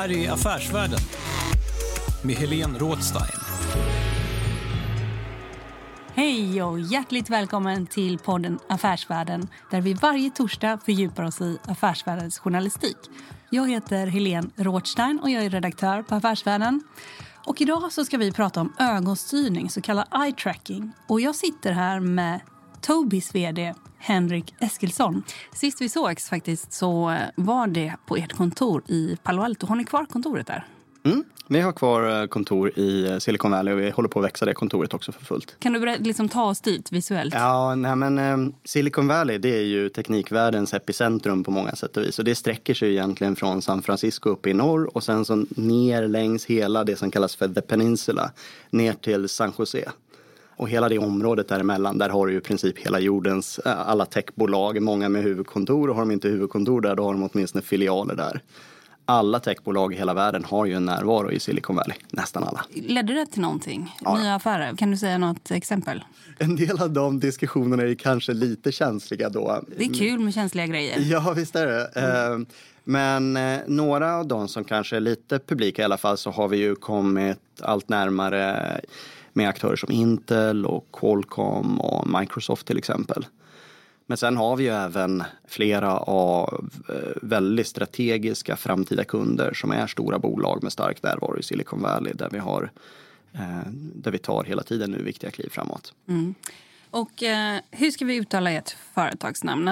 Här är Affärsvärlden med Helene Rådstein. Hej och hjärtligt välkommen till podden Affärsvärlden där vi varje torsdag fördjupar oss i affärsvärldens journalistik. Jag heter Helene Rådstein och jag är redaktör på Affärsvärlden. Och idag så ska vi prata om ögonstyrning, så kallad eye tracking. Och jag sitter här med Tobis vd Henrik Eskilsson. Sist vi sågs faktiskt så var det på ert kontor i Palo Alto. Har ni kvar kontoret där? Mm. Vi har kvar eh, kontor i eh, Silicon Valley och vi håller på att växa det kontoret också för fullt. Kan du liksom ta oss dit visuellt? Ja, nej men eh, Silicon Valley det är ju teknikvärldens epicentrum på många sätt och vis. Och det sträcker sig egentligen från San Francisco upp i norr och sen så ner längs hela det som kallas för The Peninsula ner till San Jose. Och hela det området däremellan, där har du i princip hela jordens alla techbolag, många med huvudkontor och har de inte huvudkontor där, då har de åtminstone filialer där alla techbolag i hela världen har ju en närvaro i Silicon Valley. Nästan alla. Ledde det till någonting? Ja. Nya affärer? Kan du säga något exempel? En del av de diskussionerna är kanske lite känsliga då. Det är kul med känsliga grejer. Ja, visst är det. Mm. Men eh, några av de som kanske är lite publika i alla fall så har vi ju kommit allt närmare med aktörer som Intel och Qualcomm och Microsoft till exempel. Men sen har vi ju även flera av eh, väldigt strategiska framtida kunder som är stora bolag med stark närvaro i Silicon Valley där vi har eh, där vi tar hela tiden nu viktiga kliv framåt. Mm. Och eh, hur ska vi uttala ert företagsnamn?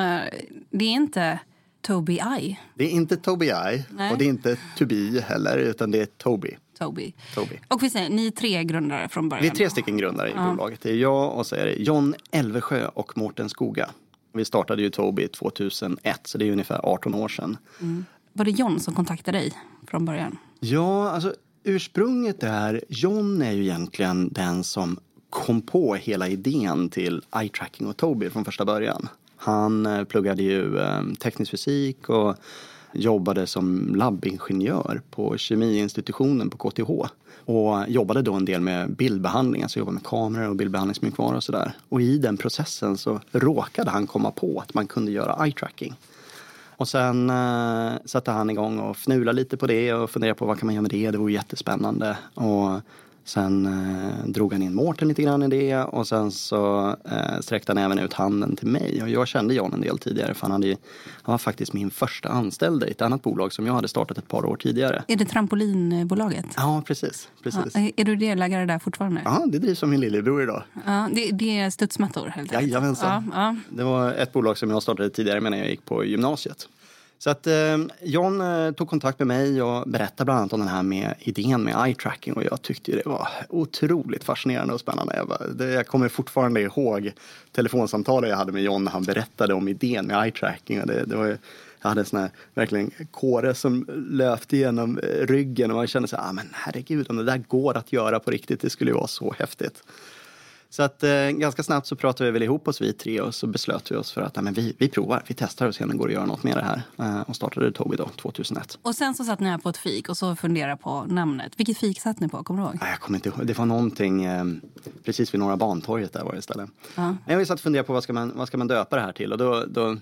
Det är inte Tobii? Det är inte Tobii och det är inte To Be heller utan det är Tobii. Tobii. Tobii. Och vi säger, ni är tre grundare från början? Vi är tre stycken grundare i ja. bolaget. Det är jag och så är det John Elvesjö och Mårten Skoga. Vi startade ju Tobii 2001, så det är ungefär 18 år sedan. Mm. Var det John som kontaktade dig från början? Ja, alltså ursprunget är... John är ju egentligen den som kom på hela idén till eye tracking och Tobii från första början. Han eh, pluggade ju eh, teknisk fysik och jobbade som labbingenjör på kemiinstitutionen på KTH. Och jobbade då en del med bildbehandling, alltså jobbade med kameror och bildbehandlingsmjukvara och sådär. Och i den processen så råkade han komma på att man kunde göra eye tracking. Och sen eh, satte han igång och fnulade lite på det och funderade på vad kan man göra med det. Det vore jättespännande. Och Sen eh, drog han in Mårten lite grann i det och sen så eh, sträckte han även ut handen till mig. Och jag kände John en del tidigare för han, hade, han var faktiskt min första anställda i ett annat bolag som jag hade startat ett par år tidigare. Är det Trampolinbolaget? Ja, precis. precis. Ja, är du delägare där fortfarande? Ja, det drivs av min lillebror idag. Ja, det, det är studsmattor helt enkelt? Jajamensan. Ja, ja. Det var ett bolag som jag startade tidigare medan jag gick på gymnasiet. Så att eh, John eh, tog kontakt med mig och berättade bland annat om den här med idén med eye tracking och jag tyckte det var otroligt fascinerande och spännande. Jag, bara, det, jag kommer fortfarande ihåg telefonsamtalet jag hade med John när han berättade om idén med eye tracking. Och det, det var, ju, jag hade en sån här verkligen kåre som löpte genom eh, ryggen och man kände så här, ah, men herregud om det där går att göra på riktigt, det skulle ju vara så häftigt. Så att eh, ganska snabbt så pratade vi väl ihop oss vi tre och så beslöt vi oss för att nej, men vi, vi provar, vi testar och ser om det går att göra något med det här. Eh, och startade Tobii då 2001. Och sen så satt ni här på ett fik och så funderade på namnet. Vilket fik satt ni på? Kommer du ihåg? Nej, jag kommer inte ihåg. Det var någonting eh, precis vid Norra Bantorget där var det istället. Ja. Jag satt och funderade på vad ska, man, vad ska man döpa det här till och då, då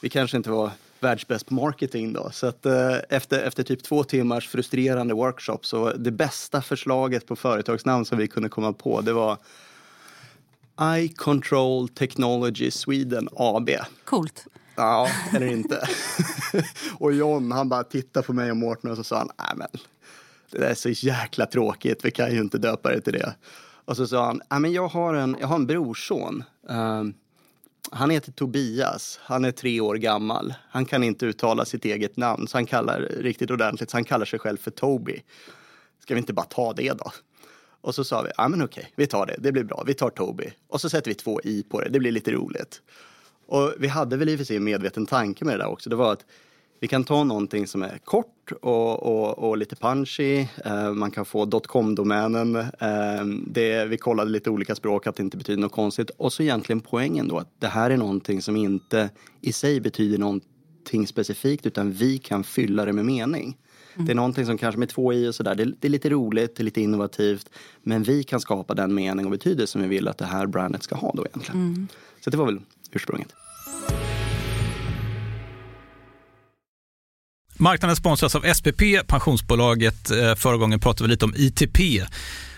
vi kanske inte var världsbäst på marketing då. Så att eh, efter, efter typ två timmars frustrerande workshop så det bästa förslaget på företagsnamn som vi kunde komma på det var Eye Control Technology Sweden AB. Coolt. Ja, eller inte. och John han bara tittade på mig och Mårten och så sa han, nej men det där är så jäkla tråkigt, vi kan ju inte döpa det till det. Och så sa han, nej men jag har en, jag har en brorson. Um, han heter Tobias, han är tre år gammal. Han kan inte uttala sitt eget namn, så han kallar riktigt ordentligt, så han kallar sig själv för Toby. Ska vi inte bara ta det då? Och så sa vi, ja men okej, vi tar det, det blir bra, vi tar Toby. Och så sätter vi två i på det, det blir lite roligt. Och vi hade väl i och för sig en medveten tanke med det där också. Det var att vi kan ta någonting som är kort och, och, och lite punchy. Eh, man kan få dotcom-domänen. Uh, vi kollade lite olika språk, att det inte betyder något konstigt. Och så egentligen poängen då att det här är någonting som inte i sig betyder någonting specifikt utan vi kan fylla det med mening. Mm. Det är någonting som kanske med två i och sådär, det, det, är lite roligt, det är lite innovativt. Men vi kan skapa den mening och betydelse som vi vill att det här brandet ska ha då egentligen. Mm. Så det var väl ursprunget. Marknaden sponsras av SPP, pensionsbolaget. Eh, förra gången pratade vi lite om ITP.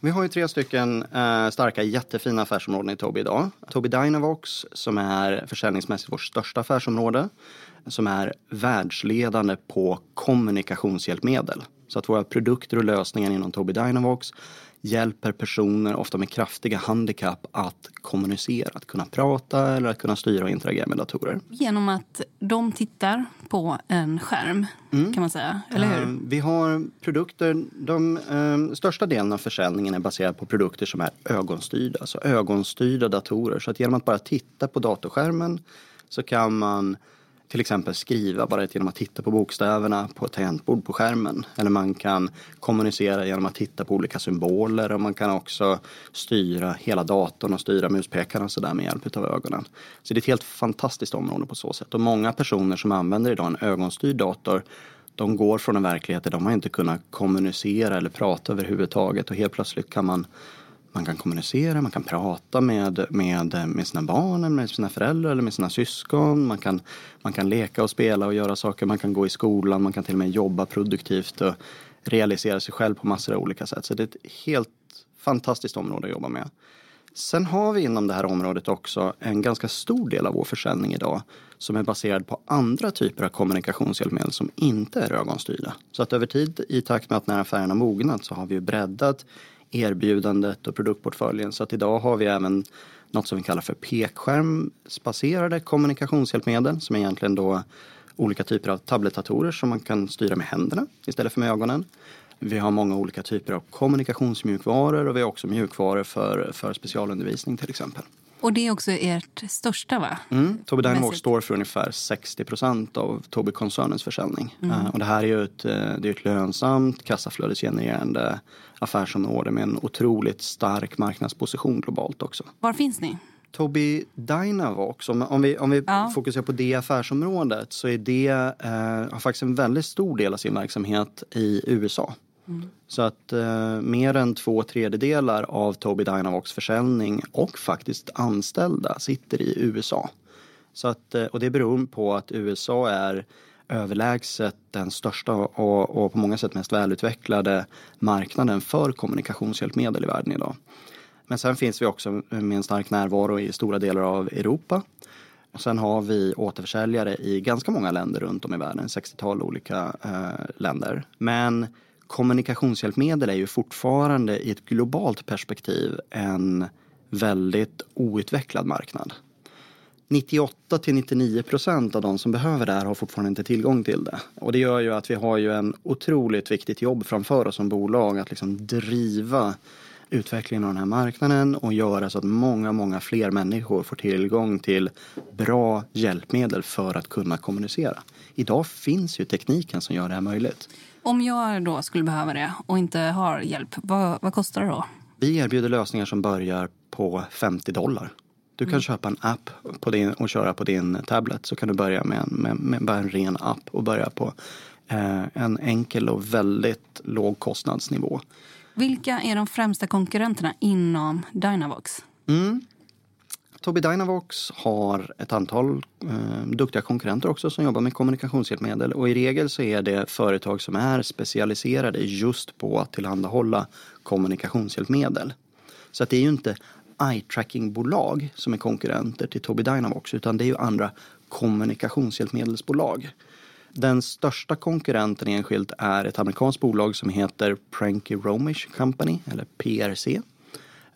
Vi har ju tre stycken eh, starka, jättefina affärsområden i Tobii idag. Tobii Dynavox som är försäljningsmässigt vårt största affärsområde som är världsledande på kommunikationshjälpmedel. Så att våra produkter och lösningar inom Tobii Dynavox hjälper personer, ofta med kraftiga handikapp, att kommunicera, att kunna prata eller att kunna styra och interagera med datorer. Genom att de tittar på en skärm, mm. kan man säga, eller hur? Uh, vi har produkter, de uh, största delen av försäljningen är baserad på produkter som är ögonstyrda, alltså ögonstyrda datorer. Så att genom att bara titta på datorskärmen så kan man till exempel skriva bara genom att titta på bokstäverna på ett tangentbord på skärmen. Eller man kan kommunicera genom att titta på olika symboler och man kan också styra hela datorn och styra muspekaren och sådär med hjälp av ögonen. Så det är ett helt fantastiskt område på så sätt. Och många personer som använder idag en ögonstyrd dator de går från en verklighet där de har inte kunnat kommunicera eller prata överhuvudtaget och helt plötsligt kan man man kan kommunicera, man kan prata med, med, med sina barn, med sina föräldrar eller med sina syskon. Man kan, man kan leka och spela och göra saker. Man kan gå i skolan, man kan till och med jobba produktivt och realisera sig själv på massor av olika sätt. Så det är ett helt fantastiskt område att jobba med. Sen har vi inom det här området också en ganska stor del av vår försäljning idag som är baserad på andra typer av kommunikationshjälpmedel som inte är ögonstyrda. Så att över tid i takt med att när affären har mognat så har vi breddat erbjudandet och produktportföljen. Så att idag har vi även något som vi kallar för pekskärmsbaserade kommunikationshjälpmedel som är egentligen då olika typer av tabletatorer som man kan styra med händerna istället för med ögonen. Vi har många olika typer av kommunikationsmjukvaror och vi har också mjukvaror för, för specialundervisning till exempel. Och det är också ert största va? Mm. Tobii Mässigt. står för ungefär 60 procent av Tobii-koncernens försäljning. Mm. Eh, och det här är ju ett, eh, det är ett lönsamt kassaflödesgenererande affärsområde med en otroligt stark marknadsposition globalt också. Var finns ni? Tobii Dynavox, om, om vi, om vi Ja. fokuserar på det affärsområdet så är det, eh, har faktiskt en väldigt stor del av sin verksamhet i USA. Så att eh, mer än två tredjedelar av Tobii Dynavox försäljning och faktiskt anställda sitter i USA. Så att, eh, och det beror på att USA är överlägset den största och, och på många sätt mest välutvecklade marknaden för kommunikationshjälpmedel i världen idag. Men sen finns vi också med en stark närvaro i stora delar av Europa. Och sen har vi återförsäljare i ganska många länder runt om i världen, 60-tal olika eh, länder. Men kommunikationshjälpmedel är ju fortfarande i ett globalt perspektiv en väldigt outvecklad marknad. 98 till 99 procent av de som behöver det här har fortfarande inte tillgång till det. Och det gör ju att vi har ju en otroligt viktigt jobb framför oss som bolag att liksom driva utvecklingen av den här marknaden och göra så att många, många fler människor får tillgång till bra hjälpmedel för att kunna kommunicera. Idag finns ju tekniken som gör det här möjligt. Om jag då skulle behöva det och inte har hjälp, vad, vad kostar det då? Vi erbjuder lösningar som börjar på 50 dollar. Du kan köpa en app på din, och köra på din tablet. Så kan du börja med, en, med, med bara en ren app och börja på eh, en enkel och väldigt låg kostnadsnivå. Vilka är de främsta konkurrenterna inom Dynavox? Mm. Tobii Dynavox har ett antal eh, duktiga konkurrenter också som jobbar med kommunikationshjälpmedel och i regel så är det företag som är specialiserade just på att tillhandahålla kommunikationshjälpmedel. Så att det är ju inte eye-tracking-bolag som är konkurrenter till Tobii Dynavox utan det är ju andra kommunikationshjälpmedelsbolag. Den största konkurrenten enskilt är ett amerikanskt bolag som heter Pranky Romish Company, eller PRC.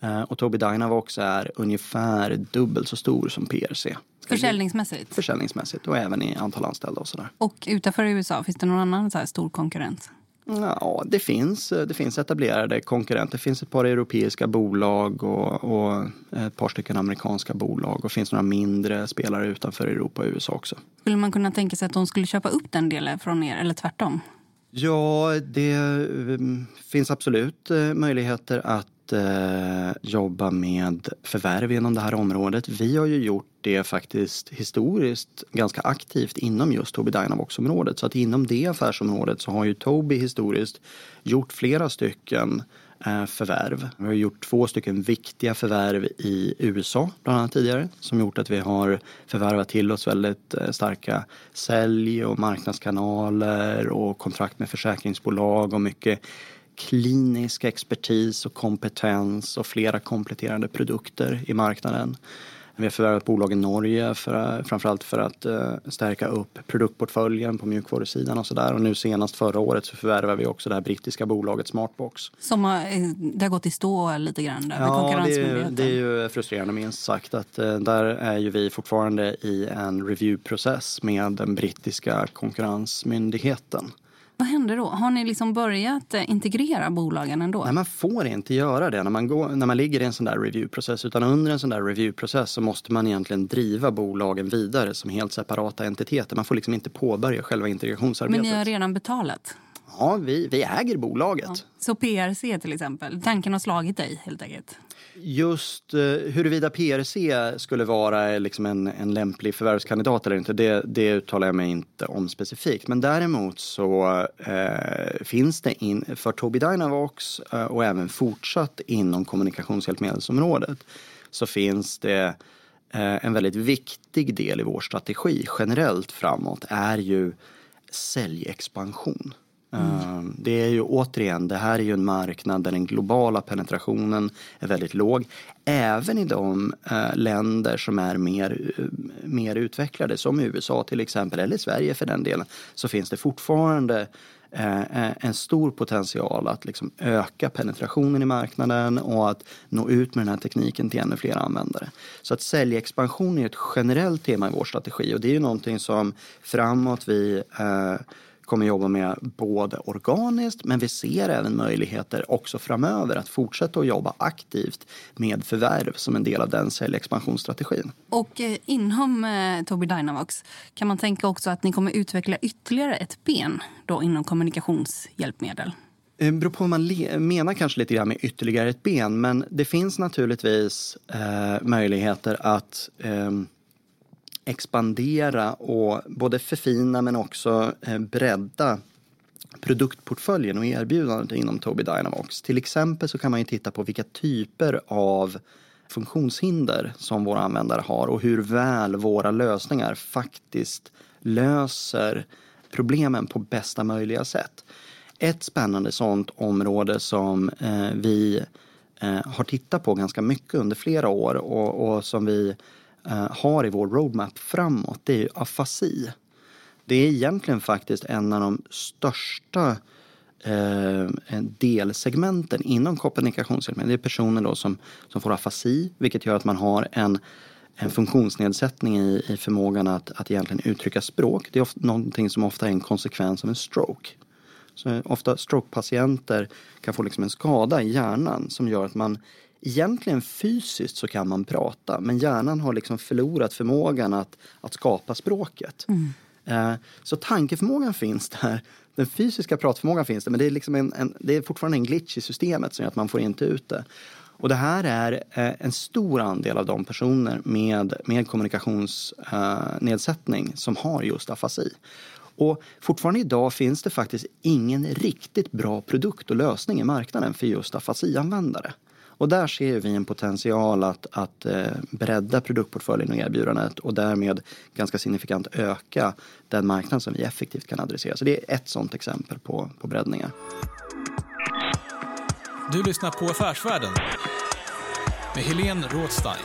Eh, Och Tobii Dynavox är ungefär dubbelt så stor som PRC. Försäljningsmässigt? Försäljningsmässigt och även i antal anställda och sådär. Och utanför USA, finns det någon annan så stor konkurrent? Ja, det finns, det finns etablerade konkurrenter. Det finns ett par europeiska bolag och, och ett par stycken amerikanska bolag. Och det finns några mindre spelare utanför Europa och USA också. Skulle man kunna tänka sig att de skulle köpa upp den delen från er, eller tvärtom? Ja, det um, finns absolut eh, möjligheter att eh, jobba med förvärv inom det här området. Vi har ju gjort det faktiskt historiskt ganska aktivt inom just Tobii Dynavox-området. Så att inom det affärsområdet så har ju Tobii historiskt gjort flera stycken eh, förvärv. Vi har gjort två stycken viktiga förvärv i USA bland annat tidigare som gjort att vi har förvärvat till oss väldigt eh, starka sälj och marknadskanaler och kontrakt med försäkringsbolag och mycket klinisk expertis och kompetens och flera kompletterande produkter i marknaden. Vi har förvärvat bolag i Norge för, framförallt för att eh, stärka upp produktportföljen på mjukvarusidan och sådär. Och nu senast förra året så förvärvade vi också det här brittiska bolaget Smartbox. Som har, eh, det har gått i stå lite grann där Ja, det är, ju, det är ju frustrerande minst sagt att eh, där är ju vi fortfarande i en reviewprocess med den brittiska konkurrensmyndigheten. Vad händer då? Har ni liksom börjat eh, integrera bolagen ändå? Nej, man får inte göra det när man, går, när man ligger i en sån där reviewprocess. Utan under en sån där reviewprocess så måste man egentligen driva bolagen vidare som helt separata entiteter. Man får liksom inte påbörja själva integrationsarbetet. Men ni har redan betalat? Ja, vi, vi äger bolaget. Så PRC till exempel, tanken har slagit dig helt enkelt? Just eh, huruvida PRC skulle vara liksom en, en lämplig förvärvskandidat eller inte, det, det uttalar jag mig inte om specifikt. Men däremot så eh, finns det in, för Tobii Dynavox eh, och även fortsatt inom kommunikationshjälpmedelsområdet så finns det eh, en väldigt viktig del i vår strategi generellt framåt är ju säljexpansion. Mm. Det är ju återigen, det här är ju en marknad där den globala penetrationen är väldigt låg. Även i de eh, länder som är mer, eh, mer utvecklade, som USA till exempel, eller Sverige för den delen, så finns det fortfarande eh, en stor potential att liksom öka penetrationen i marknaden och att nå ut med den här tekniken till ännu fler användare. Så att säljexpansion är ett generellt tema i vår strategi och det är ju någonting som framåt vi eh, kommer jobba med både organiskt men vi ser även möjligheter också framöver att fortsätta att jobba aktivt med förvärv som en del av den säljexpansionsstrategin. Och eh, inom eh, Tobii Dynavox kan man tänka också att ni kommer utveckla ytterligare ett ben då inom kommunikationshjälpmedel? Det eh, beror på vad man menar kanske lite grann med ytterligare ett ben men det finns naturligtvis eh, möjligheter att eh, expandera och både förfina men också eh, bredda produktportföljen och erbjudandet inom Tobii Dynavox. Till exempel så kan man ju titta på vilka typer av funktionshinder som våra användare har och hur väl våra lösningar faktiskt löser problemen på bästa möjliga sätt. Ett spännande sånt område som eh, vi eh, har tittat på ganska mycket under flera år och, och som vi Eh, har i vår roadmap framåt, det är ju afasi. Det är egentligen faktiskt en av de största eh, delsegmenten inom kommunikationshjälpmedel. Det är personer då som, som får afasi, vilket gör att man har en, en funktionsnedsättning i, i förmågan att, att egentligen uttrycka språk. Det är ofta, någonting som ofta är en konsekvens av en stroke. Så ofta strokepatienter kan få liksom en skada i hjärnan som gör att man egentligen fysiskt så kan man prata men hjärnan har liksom förlorat förmågan att, att skapa språket. Mm. Eh, så tankeförmågan finns där, den fysiska pratförmågan finns där men det är, liksom en, en, det är fortfarande en glitch i systemet som gör att man får inte ut det. Och det här är eh, en stor andel av de personer med, med kommunikationsnedsättning eh, som har just afasi. Och fortfarande idag finns det faktiskt ingen riktigt bra produkt och lösning i marknaden för just afasianvändare. Och där ser vi en potential att, att eh, bredda produktportföljen och erbjudandet och därmed ganska signifikant öka den marknad som vi effektivt kan adressera. Så det är ett sådant exempel på, på breddningar. Du lyssnar på Affärsvärlden med Helene Rådstein.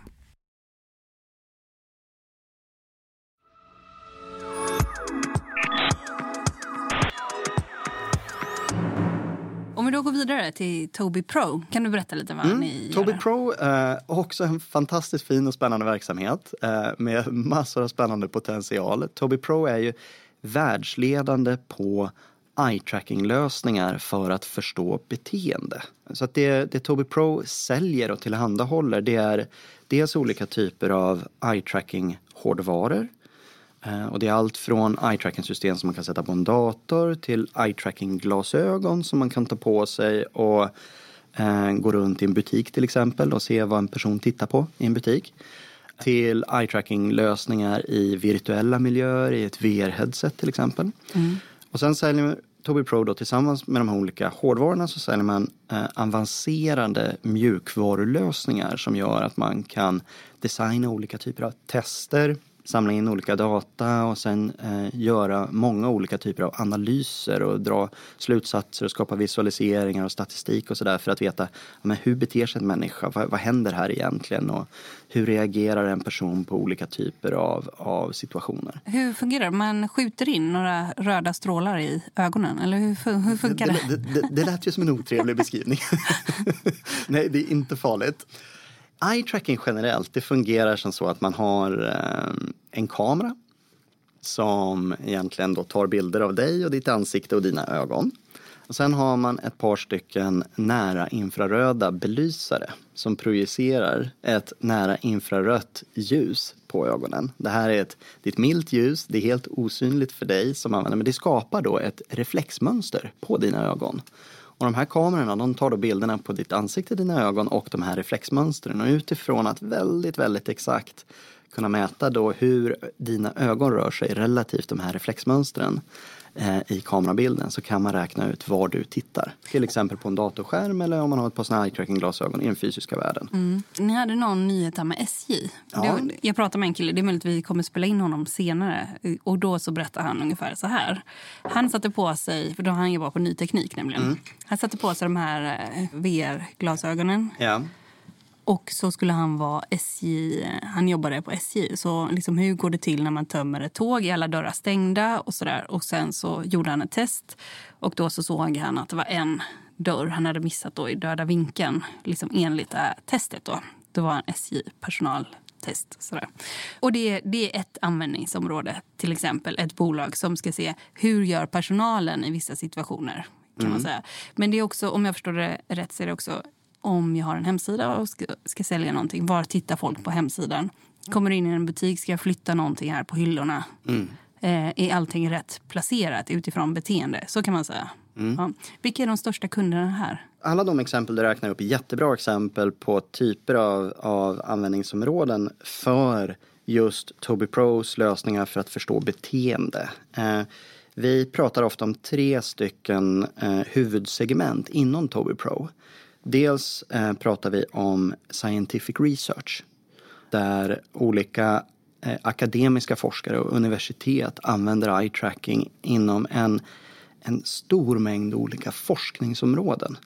Då går vidare till Tobii Pro, kan du berätta lite vad mm. ni? Tobii Pro är eh, också en fantastiskt fin och spännande verksamhet eh, med massor av spännande potential. Tobii Pro är ju världsledande på eye-tracking-lösningar för att förstå beteende. Så att det, det Tobii Pro säljer och tillhandahåller det är dels olika typer av eye-tracking-hårdvaror och det är allt från eye-tracking-system som man kan sätta på en dator till eye-tracking-glasögon som man kan ta på sig och eh, gå runt i en butik till exempel och se vad en person tittar på i en butik. Till eye-tracking-lösningar i virtuella miljöer, i ett VR-headset till exempel. Mm. Och sen säljer Tobii Pro då tillsammans med de här olika hårdvarorna så säljer man eh, avancerade mjukvarulösningar som gör att man kan designa olika typer av tester samla in olika data och sen eh, göra många olika typer av analyser och dra slutsatser och skapa visualiseringar och statistik och sådär för att veta men hur beter sig en människa, vad, vad händer här egentligen och hur reagerar en person på olika typer av, av situationer. Hur fungerar det? Man skjuter in några röda strålar i ögonen eller hur, hur funkar det? Det, det, det, det lät ju som en otrevlig beskrivning. Nej, det är inte farligt. Eye tracking generellt, det fungerar som så att man har eh, en kamera som egentligen då tar bilder av dig och ditt ansikte och dina ögon. Och sen har man ett par stycken nära infraröda belysare som projicerar ett nära infrarött ljus på ögonen. Det här är ett, det är ett milt ljus, det är helt osynligt för dig som använder men det skapar då ett reflexmönster på dina ögon. Och de här kamerorna de tar då bilderna på ditt ansikte, dina ögon och de här reflexmönstren. Och utifrån att väldigt, väldigt exakt kunna mäta då hur dina ögon rör sig relativt de här reflexmönstren i kamerabilden så kan man räkna ut var du tittar. Till exempel på en datorskärm eller om man har ett par sådana eye tracking glasögon i den fysiska världen. Mm. Ni hade någon nyhet här med SJ. Ja. jag pratade med en kille, det är möjligt att vi kommer spela in honom senare. Och då så berättade han ungefär så här. Han satte på sig, för då han jobbar på ny teknik nämligen. Mm. Han satte på sig de här eh, VR-glasögonen. Ja. Och så skulle han vara SJ, han jobbade på SJ. Så liksom hur går det till när man tömmer ett tåg? Är alla dörrar stängda? Och, så där. och sen så gjorde han ett test. Och då så såg han att det var en dörr han hade missat då i döda vinkeln. Liksom enligt det här testet då. Det var en SJ-personaltest. Sådär. Och det, det är ett användningsområde, till exempel ett bolag som ska se hur gör personalen i vissa situationer. kan mm. man säga. Men det är också, om jag förstår det rätt, så är det också om jag har en hemsida och ska, ska sälja någonting. Var tittar folk på hemsidan? Kommer in i en butik, ska jag flytta någonting här på hyllorna? Mm. Eh, är allting rätt placerat utifrån beteende? Så kan man säga. Mm. Ja. Vilka är de största kunderna här? Alla de exempel du räknar upp är jättebra exempel på typer av, av användningsområden för just Tobii Pros lösningar för att förstå beteende. Eh, vi pratar ofta om tre stycken eh, huvudsegment inom Tobii Pro. Dels eh, pratar vi om scientific research där olika eh, akademiska forskare och universitet använder eye tracking inom en, en stor mängd olika forskningsområden.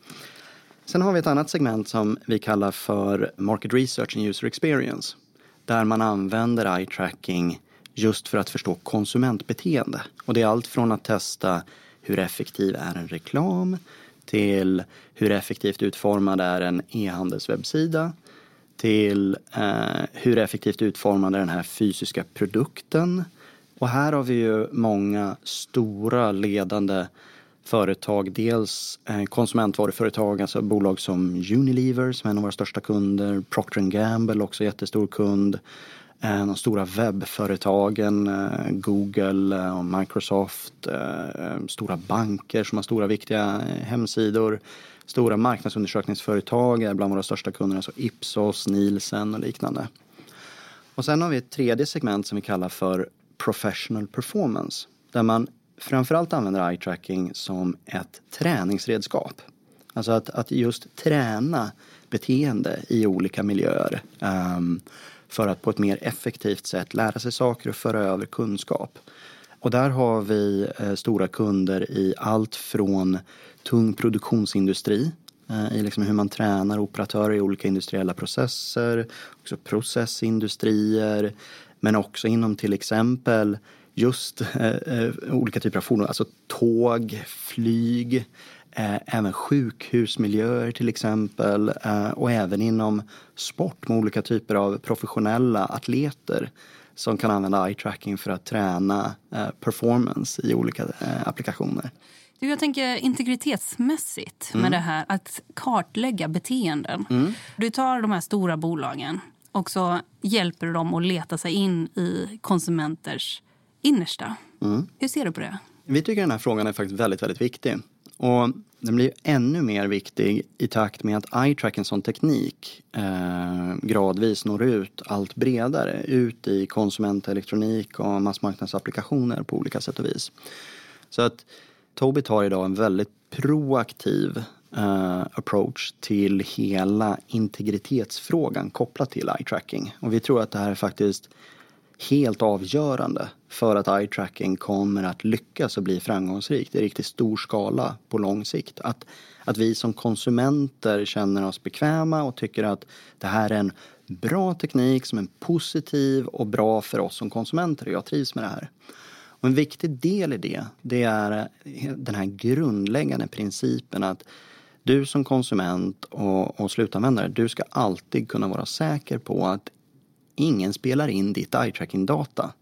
Sen har vi ett annat segment som vi kallar för market research and user experience där man använder eye tracking just för att förstå konsumentbeteende. Och det är allt från att testa hur effektiv är en reklam till hur effektivt utformad är en e-handelswebbsida till eh, hur effektivt utformad är den här fysiska produkten. Och här har vi ju många stora ledande företag. Dels eh, konsumentvaruföretag, alltså bolag som Unilever som är en av våra största kunder. Procter Gamble också jättestor kund. Eh, de stora webbföretagen, eh, Google eh, och Microsoft, stora banker som har stora viktiga hemsidor, stora marknadsundersökningsföretag är bland våra största kunder, alltså Ipsos, Nielsen och liknande. Och sen har vi ett tredje segment som vi kallar för professional performance, där man framförallt använder eye tracking som ett träningsredskap. Alltså att, att just träna beteende i olika miljöer. Um, för att på ett mer effektivt sätt lära sig saker och föra över kunskap. Och där har vi eh, stora kunder i allt från tung produktionsindustri eh, i liksom hur man tränar operatörer i olika industriella processer, också processindustrier, men också inom till exempel just eh, olika typer av fordon, alltså tåg, flyg, Eh, även sjukhusmiljöer till exempel eh, och även inom sport med olika typer av professionella atleter som kan använda eye tracking för att träna eh, performance i olika applikationer. Du, jag tänker integritetsmässigt med mm. det här att kartlägga beteenden. Mm. Du tar de här stora bolagen och så hjälper du dem att leta sig in i konsumenters innersta. Mm. Hur ser du på det? Vi tycker den här frågan är faktiskt väldigt, väldigt viktig. Och den blir ännu mer viktig i takt med att eye tracking som teknik eh, gradvis når ut allt bredare ut i konsumentelektronik och massmarknadsapplikationer på olika sätt och vis. Så att Tobii tar idag en väldigt proaktiv eh, approach till hela integritetsfrågan kopplat till eye tracking. Och vi tror att det här är faktiskt helt avgörande för att eye tracking kommer att lyckas och bli framgångsrikt i riktigt stor skala på lång sikt. Att, att vi som konsumenter känner oss bekväma och tycker att det här är en bra teknik som är positiv och bra för oss som konsumenter och jag trivs med det här. Och en viktig del i det, det är eh, den här grundläggande principen att du som konsument och, och slutanvändare, du ska alltid kunna vara säker på att ingen spelar in ditt eye-tracking-data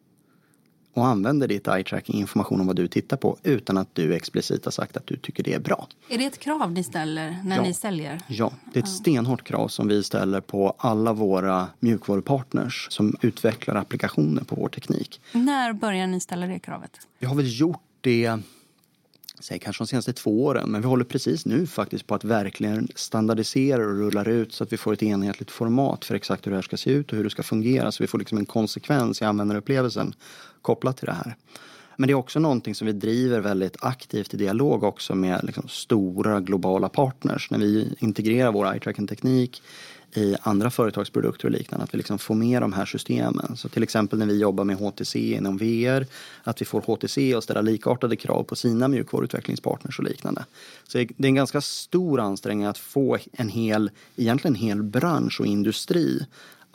och använder ditt eye-tracking information om vad du tittar på utan att du explicit har sagt att du tycker det är bra. Är det ett krav ni ställer när ja. ni säljer? Ja, det är ett stenhårt krav som vi ställer på alla våra mjukvarupartners som utvecklar applikationer på vår teknik. När börjar ni ställa det kravet? Vi har väl gjort det säg kanske de senaste två åren, men vi håller precis nu faktiskt på att verkligen standardisera och rullar ut så att vi får ett enhetligt format för exakt hur det här ska se ut och hur det ska fungera så vi får liksom en konsekvens i användarupplevelsen kopplat till det här. Men det är också någonting som vi driver väldigt aktivt i dialog också med liksom stora globala partners. När vi integrerar vår eye tracking teknik i andra företagsprodukter och liknande. Att vi liksom får med de här systemen. Så till exempel när vi jobbar med HTC inom VR. Att vi får HTC att ställa likartade krav på sina mjukvaruutvecklingspartners och liknande. Så det är en ganska stor ansträngning att få en hel, egentligen en hel bransch och industri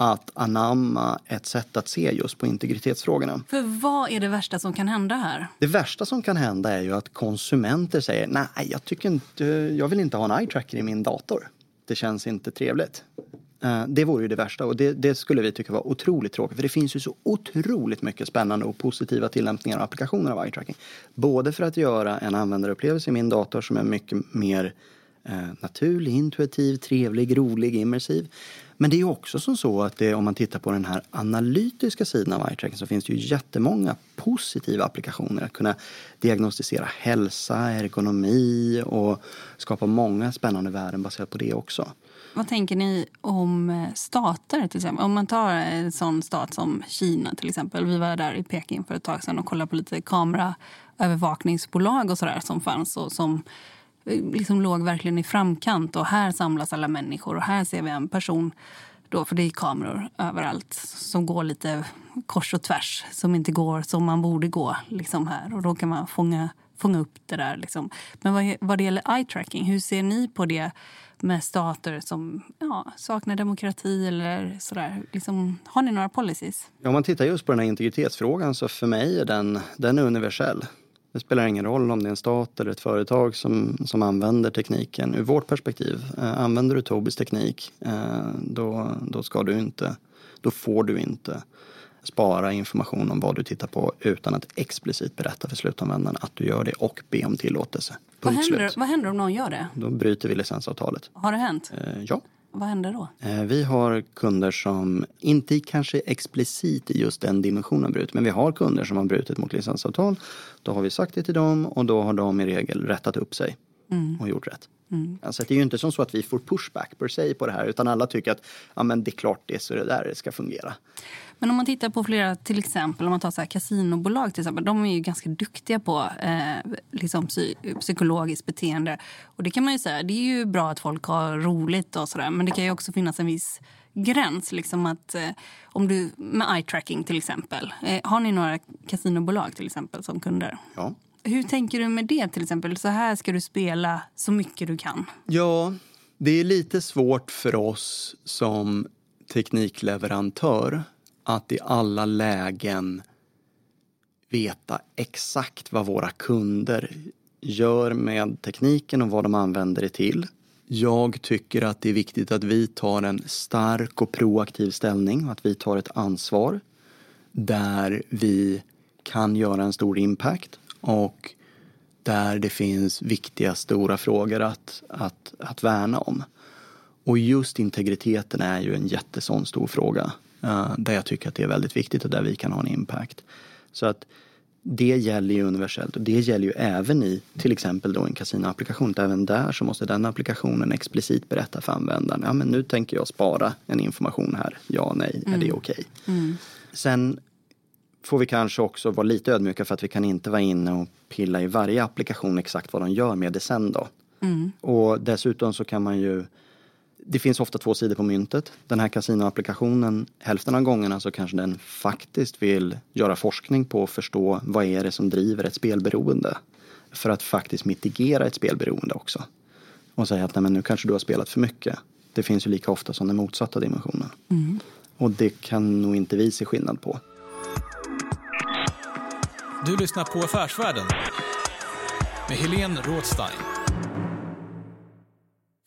att anamma ett sätt att se just på integritetsfrågorna. För vad är det värsta som kan hända här? Det värsta som kan hända är ju att konsumenter säger nej, jag tycker inte, jag vill inte ha en eye tracker i min dator det känns inte trevligt. Eh, det vore ju det värsta och det, det, skulle vi tycka var otroligt tråkigt för det finns ju så otroligt mycket spännande och positiva tillämpningar och applikationer av eye tracking. Både för att göra en användarupplevelse i min dator som är mycket mer eh, naturlig, intuitiv, trevlig, rolig, immersiv. Men det är också som så att det, om man tittar på den här analytiska sidan av eye tracking så finns det ju jättemånga positiva applikationer. Att kunna diagnostisera hälsa, ergonomi och skapa många spännande värden baserat på det också. Vad tänker ni om eh, stater? till exempel? Om man tar en sån stat som Kina till exempel. Vi var där i Peking för ett tag sedan och kollade på lite kameraövervakningsbolag och sådär som fanns och som liksom låg verkligen i framkant. Och här samlas alla människor och här ser vi en person då, för det är kameror överallt som går lite kors och tvärs, som inte går som man borde gå liksom här. Och då kan man fånga, fånga upp det där. Liksom. Men vad, vad det gäller eye tracking, hur ser ni på det med stater som ja, saknar demokrati eller sådär? Liksom, har ni några policies? Om man tittar just på den här integritetsfrågan så för mig är den, den är universell. Det spelar ingen roll om det är en stat eller ett företag som, som använder tekniken. Ur vårt perspektiv, eh, använder du Tobis teknik eh, då, då ska du inte, då får du inte spara information om vad du tittar på utan att explicit berätta för slutanvändaren att du gör det och be om tillåtelse. Vad händer, vad händer om någon gör det? Då bryter vi licensavtalet. Har det hänt? Eh, ja. Vad händer då? Eh, vi har kunder som, inte kanske explicit i just den dimensionen brutit, men vi har kunder som har brutit mot licensavtal. Då har vi sagt det till dem och då har de i regel rättat upp sig mm. och gjort rätt. Mm. Alltså det är ju inte som så att vi får pushback per se på det här utan alla tycker att ja, men det är klart det är så det där det ska fungera. Men om man tittar på flera, till exempel om man tar så här kasinobolag till exempel. De är ju ganska duktiga på eh, liksom psy psykologiskt beteende. Och det kan man ju säga, det är ju bra att folk har roligt och sådär. Men det kan ju också finnas en viss gräns. Liksom att, eh, om du, med eye tracking till exempel. Eh, har ni några kasinobolag till exempel som kunder? Ja. Hur tänker du med det till exempel? Så här ska du spela så mycket du kan. Ja, det är lite svårt för oss som teknikleverantör att i alla lägen veta exakt vad våra kunder gör med tekniken och vad de använder det till. Jag tycker att det är viktigt att vi tar en stark och proaktiv ställning och att vi tar ett ansvar där vi kan göra en stor impact och där det finns viktiga stora frågor att, att, att värna om. Och just integriteten är ju en jättesån stor fråga uh, där jag tycker att det är väldigt viktigt och där vi kan ha en impact. Så att det gäller ju universellt och det gäller ju även i till exempel då en kasinoapplikation. Även där så måste den applikationen explicit berätta för användaren. Ja men nu tänker jag spara en information här. Ja, nej, mm. är det okej? Okay? Mm. Sen får vi kanske också vara lite ödmjuka för att vi kan inte vara inne och pilla i varje applikation exakt vad de gör med det sen då. Mm. Och dessutom så kan man ju det finns ofta två sidor på myntet. Den här kasinoapplikationen, hälften av gångerna så kanske den faktiskt vill göra forskning på att förstå vad är det som driver ett spelberoende. För att faktiskt mitigera ett spelberoende också. Och säga att nej, men nu kanske du har spelat för mycket. Det finns ju lika ofta som den motsatta dimensionen. Mm. Och det kan nog inte vi se skillnad på. Du lyssnar på Affärsvärlden med Helene Rådstein.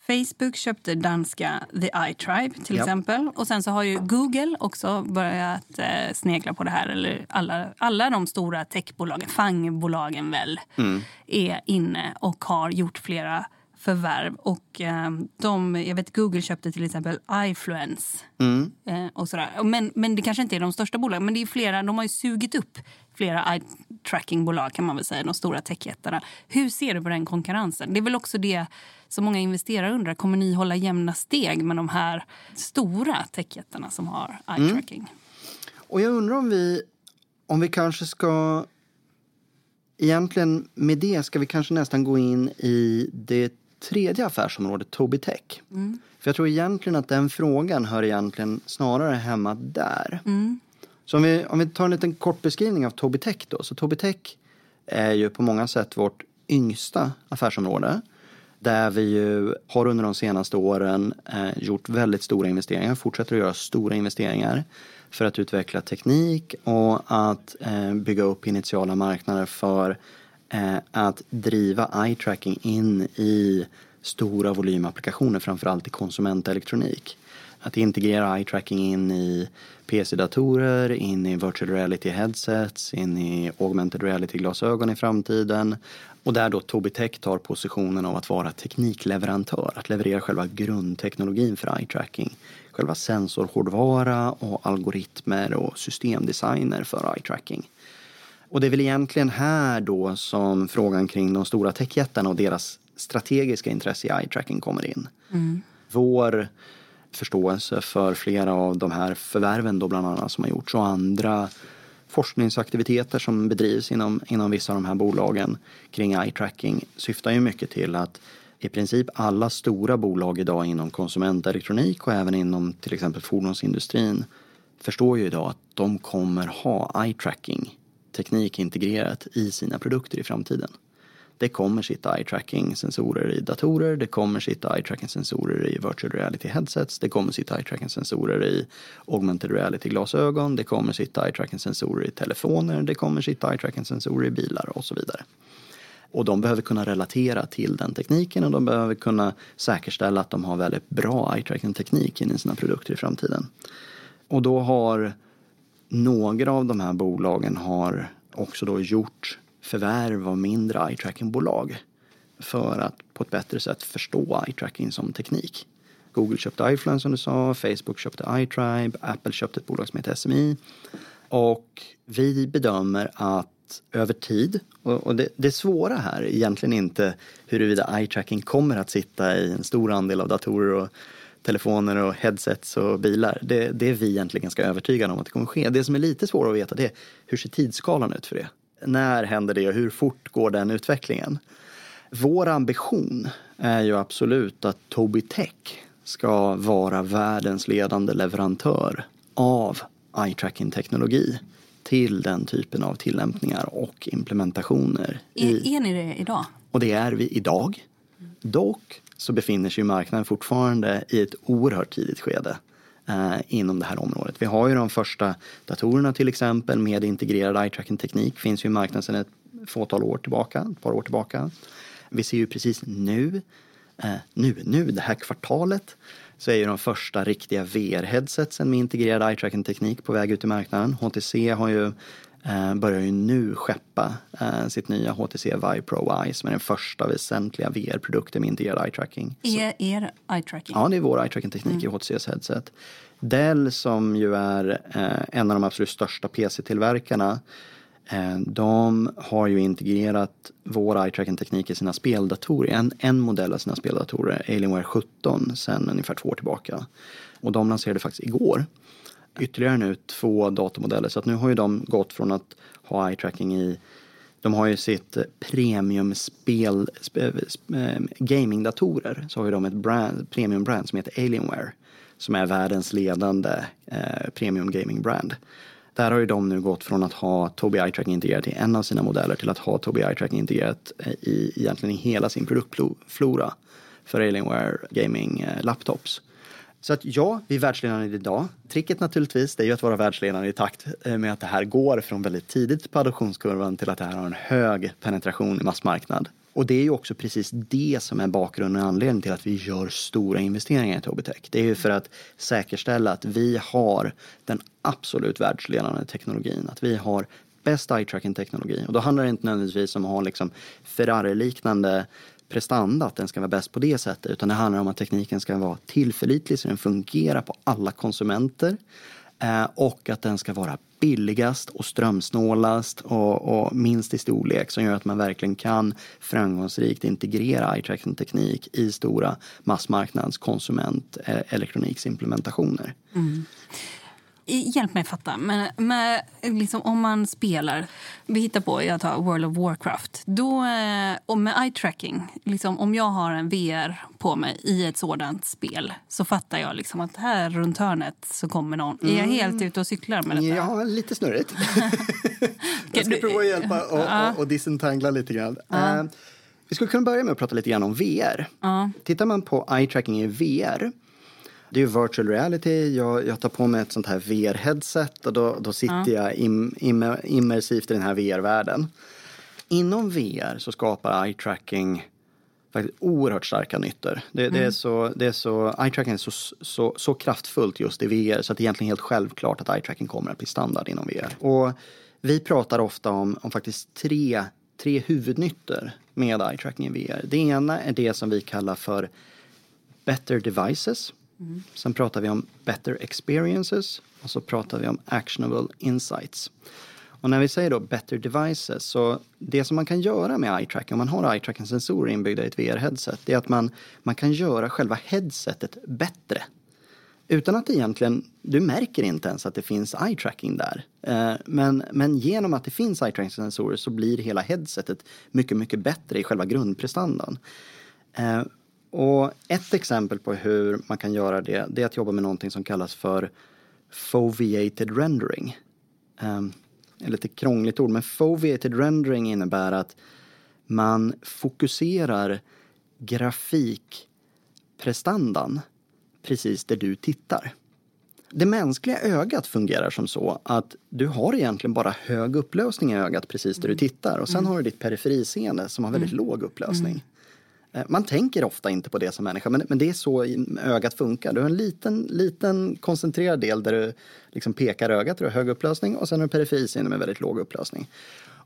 Facebook köpte danska The iTribe till ja. exempel. Och sen så har ju Google också börjat eh, snegla på det här. Eller alla, alla de stora techbolagen, fangbolagen väl, mm. är inne och har gjort flera förvärv. Och, eh, de, jag vet Google köpte till exempel iFluence. Mm. Eh, och sådär. Men, men det kanske inte är de största bolagen. Men det är flera, de har ju sugit upp flera eye-tracking-bolag kan man väl säga, de stora techjättarna. Hur ser du på den konkurrensen? Det är väl också det som många investerare undrar. Kommer ni hålla jämna steg med de här stora techjättarna som har eye-tracking? Mm. Och jag undrar om vi, om vi kanske ska Egentligen med det ska vi kanske nästan gå in i det tredje affärsområdet, Tobii Tech. Mm. För jag tror egentligen att den frågan hör egentligen snarare hemma där. Mm. Så om vi, om vi tar en liten kort beskrivning av Tobii Tech då. Så Tobii Tech är ju på många sätt vårt yngsta affärsområde. Där vi ju har under de senaste åren eh, gjort väldigt stora investeringar, fortsätter att göra stora investeringar för att utveckla teknik och att eh, bygga upp initiala marknader för Eh, att driva eye tracking in i stora volymapplikationer, framförallt i konsumentelektronik. Att integrera eye tracking in i PC-datorer, in i virtual reality headsets, in i augmented reality-glasögon i framtiden. Och där då Tobii Tech tar positionen av att vara teknikleverantör, att leverera själva grundteknologin för eye tracking. Själva sensorhårdvara och algoritmer och systemdesigner för eye tracking. Och det är väl egentligen här då som frågan kring de stora techjättarna och deras strategiska intresse i eye tracking kommer in. Mm. Vår förståelse för flera av de här förvärven då bland annat som har gjorts och andra forskningsaktiviteter som bedrivs inom, inom vissa av de här bolagen kring eye tracking syftar ju mycket till att i princip alla stora bolag idag inom konsumentelektronik och även inom till exempel fordonsindustrin förstår ju idag att de kommer ha eye tracking teknik integrerat i sina produkter i framtiden. Det kommer sitta eye tracking sensorer i datorer, det kommer sitta eye tracking sensorer i virtual reality headsets, det kommer sitta eye tracking sensorer i augmented reality glasögon, det kommer sitta eye tracking sensorer i telefoner, det kommer sitta eye tracking sensorer i bilar och så vidare. Och de behöver kunna relatera till den tekniken och de behöver kunna säkerställa att de har väldigt bra eye tracking teknik in i sina produkter i framtiden. Och då har några av de här bolagen har också då gjort förvärv av mindre eye-tracking-bolag för att på ett bättre sätt förstå eye-tracking som teknik. Google köpte iFluence som du sa, Facebook köpte iTribe, Apple köpte ett bolag som heter SMI. Och vi bedömer att över tid, och det, det svåra här är egentligen inte huruvida eye-tracking kommer att sitta i en stor andel av datorer och telefoner och headsets och bilar. Det, det är vi egentligen ganska övertygade om att det kommer ske. Det som är lite svårare att veta det är hur ser tidsskalan ut för det? När händer det och hur fort går den utvecklingen? Vår ambition är ju absolut att Tobii Tech ska vara världens ledande leverantör av eye tracking teknologi till den typen av tillämpningar och implementationer. Är, i, är ni det idag? Och det är vi idag. Dock så befinner sig marknaden fortfarande i ett oerhört tidigt skede eh, inom det här området. Vi har ju de första datorerna till exempel med integrerad eye tracking teknik finns ju i marknaden sedan ett fåtal år tillbaka, ett par år tillbaka. Vi ser ju precis nu, eh, nu, nu det här kvartalet så är ju de första riktiga VR-headsetsen med integrerad eye tracking teknik på väg ut i marknaden. HTC har ju börjar ju nu skeppa eh, sitt nya HTC Vive Pro Eye som är den första väsentliga VR-produkten med integrerad eye tracking. Er, er eye tracking? Ja, det är vår eye tracking teknik mm. i HTCs headset. Dell som ju är eh, en av de absolut största PC-tillverkarna eh, de har ju integrerat vår eye tracking teknik i sina speldatorer. En, en modell av sina speldatorer, Alienware 17, sedan ungefär två år tillbaka. Och de lanserade faktiskt igår ytterligare nu två datormodeller. Så att nu har ju de gått från att ha eye tracking i De har ju sitt premiumspel, eh, eh, gamingdatorer, så har ju de ett brand, premiumbrand som heter Alienware som är världens ledande eh, premium gaming brand. Där har ju de nu gått från att ha Tobii Eye Tracking integrerat i en av sina modeller till att ha Tobii Eye Tracking integrerat eh, i egentligen i hela sin produktflora för Alienware Gaming eh, Laptops. Så att ja, vi är världsledande idag. Tricket naturligtvis, det är ju att vara världsledande i takt eh, med att det här går från väldigt tidigt på adoptionskurvan till att det här har en hög penetration i massmarknad. Och det är ju också precis det som är bakgrunden och anledningen till att vi gör stora investeringar i Tobitech. Det är ju för att säkerställa att vi har den absolut världsledande teknologin. Att vi har bäst eye tracking teknologi. Och då handlar det inte nödvändigtvis om att ha liksom Ferrari-liknande prestanda, att den ska vara bäst på det sättet. Utan det handlar om att tekniken ska vara tillförlitlig så den fungerar på alla konsumenter. Eh, och att den ska vara billigast och strömsnålast och, och, minst i storlek som gör att man verkligen kan framgångsrikt integrera eye tracking teknik i stora massmarknads konsument eh, elektroniksimplementationer. Mm hjälp mig fatta. Men med, liksom, om man spelar, vi hittar på, jag tar World of Warcraft. Då, eh, och med eye tracking, liksom, om jag har en VR på mig i ett sådant spel så fattar jag liksom att här runt hörnet så kommer någon. Mm. Är jag mm. helt ute och cyklar med detta? Ja, lite snurrigt. jag ska prova att hjälpa och, och, och disentangla lite grann. Uh, vi skulle kunna börja med att prata lite grann om VR. Uh. Tittar man på eye tracking i VR det är ju virtual reality. Jag, jag tar på mig ett sånt här VR-headset och då, då sitter ja. jag im, im, immersivt i den här VR-världen. Inom VR så skapar eye tracking faktiskt oerhört starka nyttor. Det, mm. det, är mm. så, det är så, eye tracking är så, så, så kraftfullt just i VR så att det är egentligen helt självklart att eye tracking kommer att bli standard inom VR. Och vi pratar ofta om, om faktiskt tre, tre huvudnyttor med eye tracking i VR. Det ena är det som vi kallar för better devices. Mm. Sen pratar vi om better experiences och så pratar vi om actionable insights. Och när vi säger då better devices, så det som man kan göra med eye tracking, om man har eye tracking sensorer inbyggda i ett VR-headset, det är att man, man kan göra själva headsetet bättre. Utan att egentligen, du märker inte ens att det finns eye tracking där. Eh, men, men genom att det finns eye tracking sensorer så blir hela headsetet mycket, mycket bättre i själva grundprestandan. Eh, och ett exempel på hur man kan göra det, det är att jobba med någonting som kallas för foveated rendering. Um, ett lite krångligt ord, men foveated rendering innebär att man fokuserar grafikprestandan precis där du tittar. Det mänskliga ögat fungerar som så att du har egentligen bara hög upplösning i ögat precis där du mm. tittar och sen mm. har du ditt periferiseende som har väldigt mm. låg upplösning. Eh, man tänker ofta inte på det som människa, men, men det är så ögat funkar. Du har en liten, liten koncentrerad del där du liksom pekar ögat, du har hög upplösning och sen har du periferisinne med väldigt låg upplösning.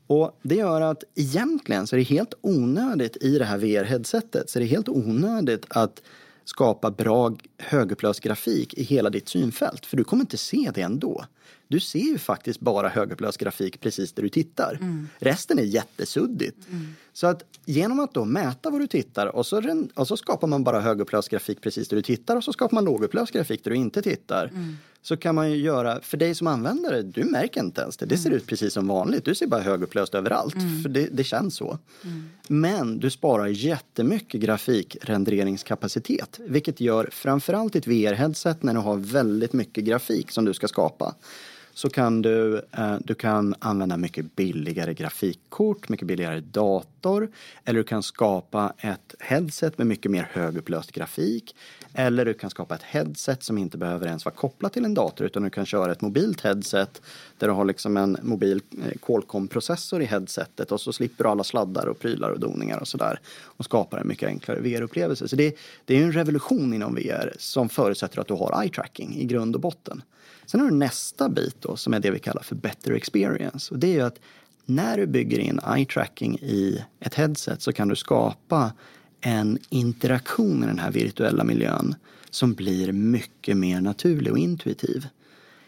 Och det gör att egentligen så är det helt onödigt i det här VR-headsetet, så är det helt onödigt att skapa bra högupplöst grafik i hela ditt synfält, för du kommer inte se det ändå. Du ser ju faktiskt bara högupplöst grafik precis där du tittar. Mm. Resten är jättesuddigt. Mm. Så att genom att då mäta vad du tittar och så, och så skapar man bara högupplöst grafik precis där du tittar och så skapar man lågupplöst grafik där du inte tittar. Mm. Så kan man ju göra, för dig som användare, du märker inte ens det. Det ser mm. ut precis som vanligt. Du ser bara högupplöst överallt, mm. för det, det, känns så. Mm. Men du sparar jättemycket grafikrenderingskapacitet, vilket gör framförallt ett VR-headset när du har väldigt mycket grafik som du ska skapa så kan du, eh, du kan använda mycket billigare grafikkort, mycket billigare dator eller du kan skapa ett headset med mycket mer högupplöst grafik eller du kan skapa ett headset som inte behöver ens vara kopplat till en dator utan du kan köra ett mobilt headset där du har liksom en mobil eh, Qualcomm-processor i headsetet och så slipper du alla sladdar och prylar och doningar och sådär och skapar en mycket enklare VR-upplevelse. Så det, det är en revolution inom VR som förutsätter att du har eye tracking i grund och botten. Sen har du nästa bit då, som är det vi kallar för better experience. Och det är ju att när du bygger in eye tracking i ett headset så kan du skapa en interaktion med den här virtuella miljön som blir mycket mer naturlig och intuitiv.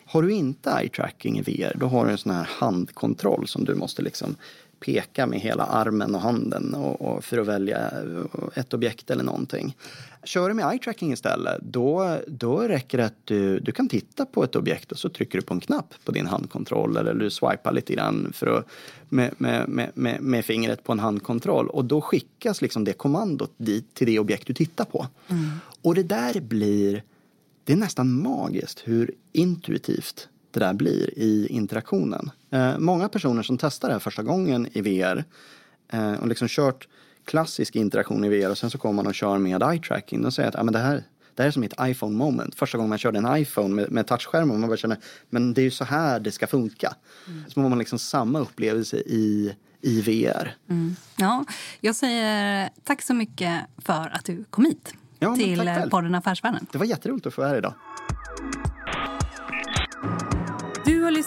Har du inte eye tracking i VR, då har du en sån här handkontroll som du måste liksom peka med hela armen och handen och, och för att välja ett objekt eller någonting. Kör du med eye tracking istället, då, då räcker det att du, du kan titta på ett objekt och så trycker du på en knapp på din handkontroll eller du swipar lite grann för att, med, med, med, med, med fingret på en handkontroll och då skickas liksom det kommandot dit till det objekt du tittar på. Mm. Och det där blir, det är nästan magiskt hur intuitivt det där blir i interaktionen. Eh, många personer som testar det här första gången i VR eh, och liksom kört klassisk interaktion i VR och sen så kommer man och kör med eye tracking. De säger att ah, men det, här, det här är som ett iPhone moment. Första gången man körde en iPhone med, med touchskärm och man bara känner men det är ju så här det ska funka. Mm. Så får man liksom samma upplevelse i, i VR. Mm. Ja, jag säger tack så mycket för att du kom hit ja, till podden Affärsvärlden. Det var jätteroligt att få vara här idag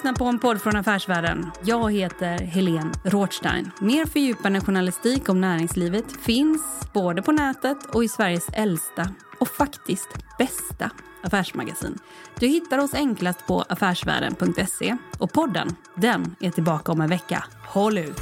lyssnar på en podd från Affärsvärlden. Jag heter Helene Rothstein. Mer fördjupande journalistik om näringslivet finns både på nätet och i Sveriges äldsta och faktiskt bästa affärsmagasin. Du hittar oss enklast på affärsvärlden.se och podden, den är tillbaka om en vecka. Håll ut!